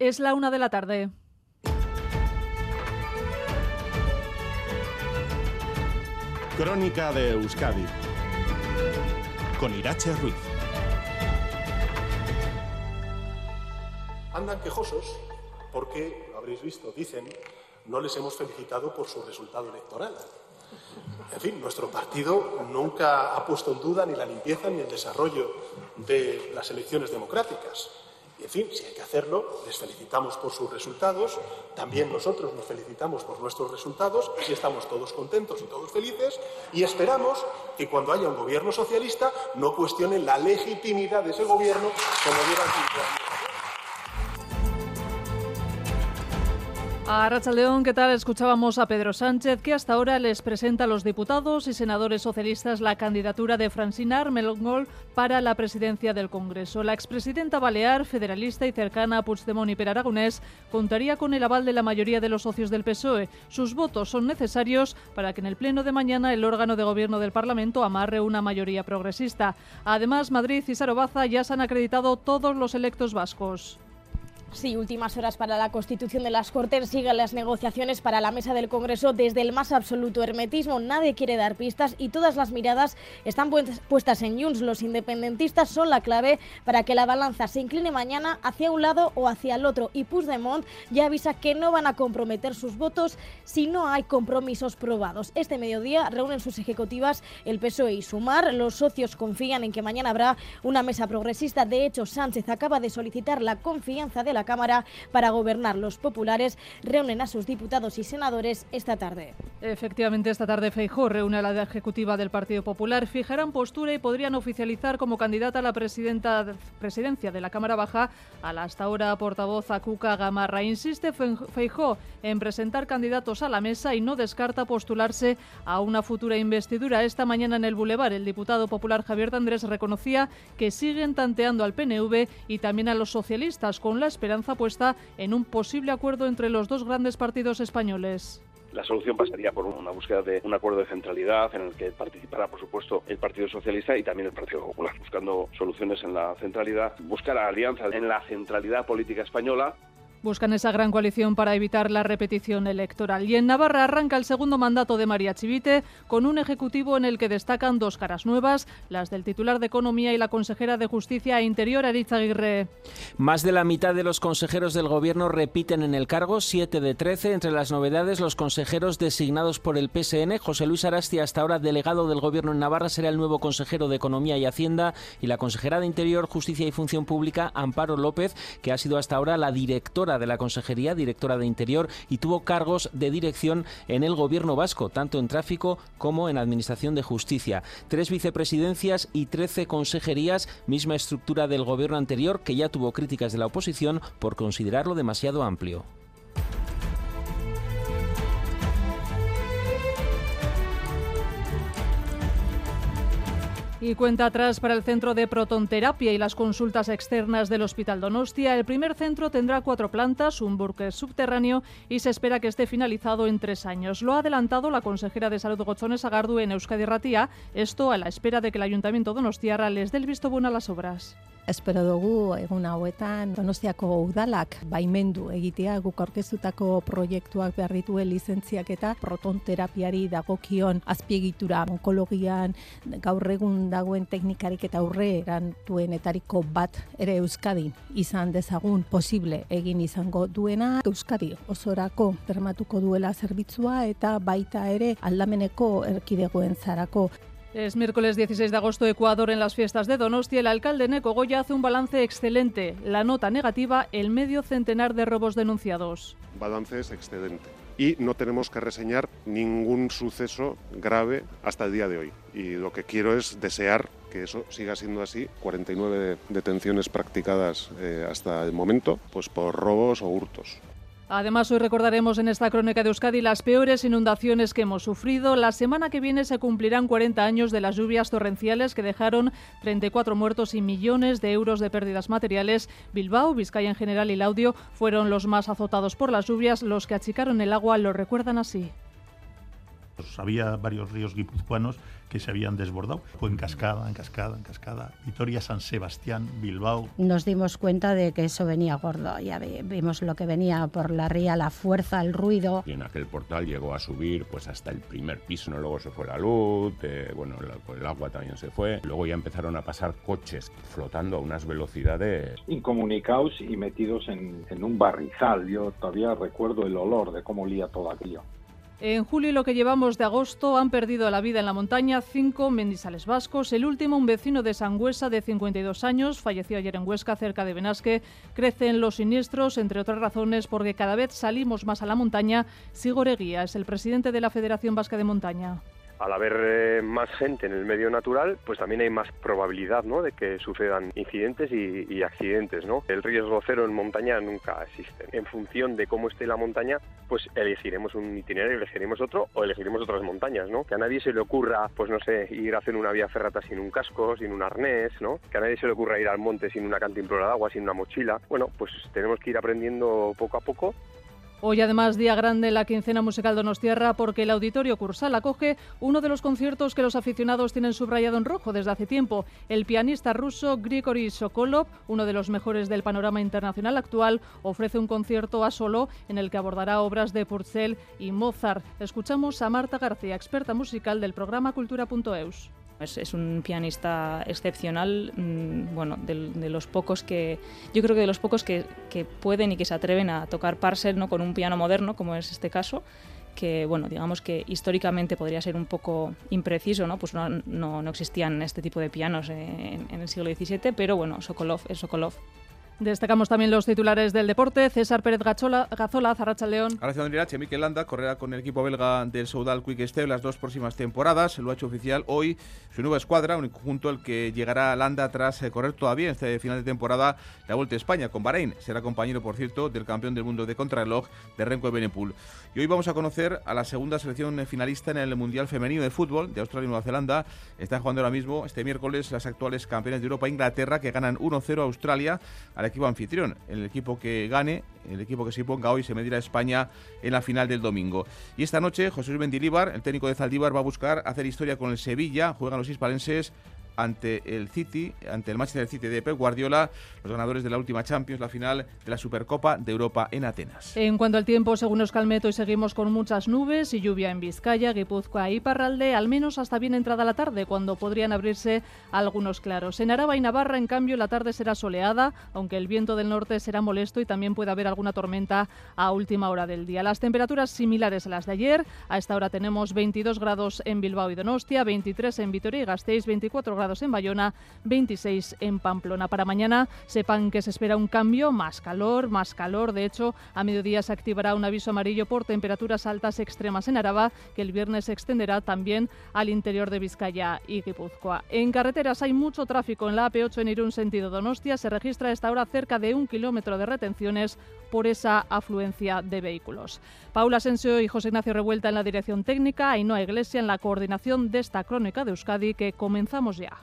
Es la una de la tarde. Crónica de Euskadi con Irache Ruiz. Andan quejosos porque, lo habréis visto, dicen, no les hemos felicitado por su resultado electoral. En fin, nuestro partido nunca ha puesto en duda ni la limpieza ni el desarrollo de las elecciones democráticas. Y, en fin, si hay que hacerlo, les felicitamos por sus resultados, también nosotros nos felicitamos por nuestros resultados, así estamos todos contentos y todos felices, y esperamos que cuando haya un gobierno socialista no cuestionen la legitimidad de ese gobierno como llevan cinco años. A Rachaldeón, ¿qué tal? Escuchábamos a Pedro Sánchez, que hasta ahora les presenta a los diputados y senadores socialistas la candidatura de Francina Armengol para la presidencia del Congreso. La expresidenta balear, federalista y cercana a Puigdemont y Per Aragonés, contaría con el aval de la mayoría de los socios del PSOE. Sus votos son necesarios para que en el pleno de mañana el órgano de gobierno del Parlamento amarre una mayoría progresista. Además, Madrid y Sarobaza ya se han acreditado todos los electos vascos. Sí, últimas horas para la constitución de las Cortes. Siguen las negociaciones para la mesa del Congreso desde el más absoluto hermetismo. Nadie quiere dar pistas y todas las miradas están puestas en Junts. Los independentistas son la clave para que la balanza se incline mañana hacia un lado o hacia el otro. Y Puigdemont ya avisa que no van a comprometer sus votos si no hay compromisos probados. Este mediodía reúnen sus ejecutivas el PSOE y Sumar. Los socios confían en que mañana habrá una mesa progresista. De hecho, Sánchez acaba de solicitar la confianza de la Cámara para gobernar. Los populares reúnen a sus diputados y senadores esta tarde. Efectivamente, esta tarde Feijó reúne a la ejecutiva del Partido Popular, fijarán postura y podrían oficializar como candidata a la presidenta, presidencia de la Cámara Baja a la hasta ahora portavoz Acuca Gamarra. Insiste Feijó en presentar candidatos a la mesa y no descarta postularse a una futura investidura. Esta mañana en el Boulevard, el diputado popular Javier Andrés reconocía que siguen tanteando al PNV y también a los socialistas con la esperanza puesta en un posible acuerdo entre los dos grandes partidos españoles. La solución pasaría por una búsqueda de un acuerdo de centralidad en el que participara, por supuesto, el Partido Socialista y también el Partido Popular, buscando soluciones en la centralidad, buscar alianzas en la centralidad política española Buscan esa gran coalición para evitar la repetición electoral. Y en Navarra arranca el segundo mandato de María Chivite con un ejecutivo en el que destacan dos caras nuevas, las del titular de Economía y la consejera de Justicia e Interior, Aritz Aguirre. Más de la mitad de los consejeros del Gobierno repiten en el cargo, 7 de 13. Entre las novedades, los consejeros designados por el PSN. José Luis Arasti, hasta ahora delegado del Gobierno en Navarra, será el nuevo consejero de Economía y Hacienda. Y la consejera de Interior, Justicia y Función Pública, Amparo López, que ha sido hasta ahora la directora de la Consejería, directora de Interior y tuvo cargos de dirección en el gobierno vasco, tanto en tráfico como en Administración de Justicia. Tres vicepresidencias y trece consejerías, misma estructura del gobierno anterior que ya tuvo críticas de la oposición por considerarlo demasiado amplio. Y cuenta atrás para el centro de protonterapia y las consultas externas del Hospital Donostia. El primer centro tendrá cuatro plantas, un burque subterráneo y se espera que esté finalizado en tres años. Lo ha adelantado la consejera de Salud Gozones Agardu en Euskadi Ratía, esto a la espera de que el Ayuntamiento Donostiarra les dé el visto bueno a las obras. Espero dugu egun hauetan Donostiako udalak baimendu egitea guk aurkeztutako proiektuak behar dituen lizentziak eta protonterapiari dagokion azpiegitura onkologian gaur egun dagoen teknikarik eta aurre erantuenetariko bat ere Euskadin izan dezagun posible egin izango duena. Euskadi osorako bermatuko duela zerbitzua eta baita ere aldameneko erkidegoen zarako Es miércoles 16 de agosto, Ecuador en las fiestas de Donostia. El alcalde Neco Goya hace un balance excelente. La nota negativa, el medio centenar de robos denunciados. Balance es excedente. Y no tenemos que reseñar ningún suceso grave hasta el día de hoy. Y lo que quiero es desear que eso siga siendo así. 49 detenciones practicadas eh, hasta el momento, pues por robos o hurtos. Además, hoy recordaremos en esta crónica de Euskadi las peores inundaciones que hemos sufrido. La semana que viene se cumplirán 40 años de las lluvias torrenciales que dejaron 34 muertos y millones de euros de pérdidas materiales. Bilbao, Vizcaya en general y Laudio fueron los más azotados por las lluvias. Los que achicaron el agua lo recuerdan así. Pues había varios ríos guipuzcoanos que se habían desbordado. Fue en cascada, en cascada, en cascada. Vitoria, San Sebastián, Bilbao. Nos dimos cuenta de que eso venía gordo. Ya vimos lo que venía por la ría, la fuerza, el ruido. Y en aquel portal llegó a subir pues hasta el primer piso, ¿no? luego se fue la luz, eh, bueno, el, el agua también se fue. Luego ya empezaron a pasar coches flotando a unas velocidades. Incomunicados y metidos en, en un barrizal. Yo todavía recuerdo el olor de cómo olía todo aquello. En julio y lo que llevamos de agosto han perdido la vida en la montaña cinco mendizales vascos. El último, un vecino de Sangüesa de 52 años, falleció ayer en Huesca, cerca de Benasque. Crecen los siniestros, entre otras razones, porque cada vez salimos más a la montaña. Sigoreguía es el presidente de la Federación Vasca de Montaña al haber eh, más gente en el medio natural, pues también hay más probabilidad ¿no? de que sucedan incidentes y, accidentes. ¿no? El riesgo cero en montaña nunca existe. En función de cómo esté la montaña, pues elegiremos un itinerario, elegiremos otro o elegiremos otras montañas. ¿no? Que a nadie se le ocurra, pues no sé, ir a hacer una vía ferrata sin un casco, sin un arnés, ¿no? que a nadie se le ocurra ir al monte sin una cantimplora de agua, sin una mochila. Bueno, pues tenemos que ir aprendiendo poco a poco Hoy además día grande la quincena musical Donostierra porque el Auditorio Cursal acoge uno de los conciertos que los aficionados tienen subrayado en rojo desde hace tiempo. El pianista ruso Grigory Sokolov, uno de los mejores del panorama internacional actual, ofrece un concierto a solo en el que abordará obras de Purcell y Mozart. Escuchamos a Marta García, experta musical del programa Cultura.eus. Es, un pianista excepcional, mm, bueno, de, los pocos que, yo creo que de los pocos que, pueden y que se atreven a tocar parcel con un piano moderno, como es este caso, que, bueno, digamos que históricamente podría ser un poco impreciso, ¿no? Pues no, no, existían este tipo de pianos en, en el siglo XVII, pero bueno, Sokolov es Sokolov. Destacamos también los titulares del deporte. César Pérez Gazola, Gazola Zarracha León. Gracias, Andriache. Mikel Landa correrá con el equipo belga del Soudal Quick Step las dos próximas temporadas. Lo ha hecho oficial hoy su nueva escuadra, un conjunto al que llegará Landa tras eh, correr todavía en este final de temporada la Vuelta a España con Bahrein. Será compañero, por cierto, del campeón del mundo de contrarreloj de Renko Benepul. Y hoy vamos a conocer a la segunda selección finalista en el Mundial Femenino de Fútbol de Australia y Nueva Zelanda. Están jugando ahora mismo, este miércoles, las actuales campeones de Europa, Inglaterra, que ganan 1-0 a Australia al equipo anfitrión el equipo que gane, el equipo que se ponga hoy, se medirá a España en la final del domingo. Y esta noche, José Luis Mendilíbar, el técnico de Zaldívar, va a buscar hacer historia con el Sevilla. Juegan los hispalenses ante el City, ante el Manchester City de Pep Guardiola, los ganadores de la última Champions, la final de la Supercopa de Europa en Atenas. En cuanto al tiempo, según Euskalmet, hoy seguimos con muchas nubes y lluvia en Vizcaya, Guipúzcoa y Parralde, al menos hasta bien entrada la tarde, cuando podrían abrirse algunos claros. En Araba y Navarra, en cambio, la tarde será soleada, aunque el viento del norte será molesto y también puede haber alguna tormenta a última hora del día. Las temperaturas similares a las de ayer. A esta hora tenemos 22 grados en Bilbao y Donostia, 23 en Vitoria y Gasteiz, 24 grados en Bayona, 26 en Pamplona. Para mañana sepan que se espera un cambio, más calor, más calor. De hecho, a mediodía se activará un aviso amarillo por temperaturas altas extremas en Araba, que el viernes se extenderá también al interior de Vizcaya y Guipúzcoa. En carreteras hay mucho tráfico en la AP8 en Irún sentido Donostia. Se registra a esta hora cerca de un kilómetro de retenciones por esa afluencia de vehículos. Paula Asensio y José Ignacio Revuelta en la dirección técnica, Ainhoa Iglesia en la coordinación de esta crónica de Euskadi que comenzamos ya.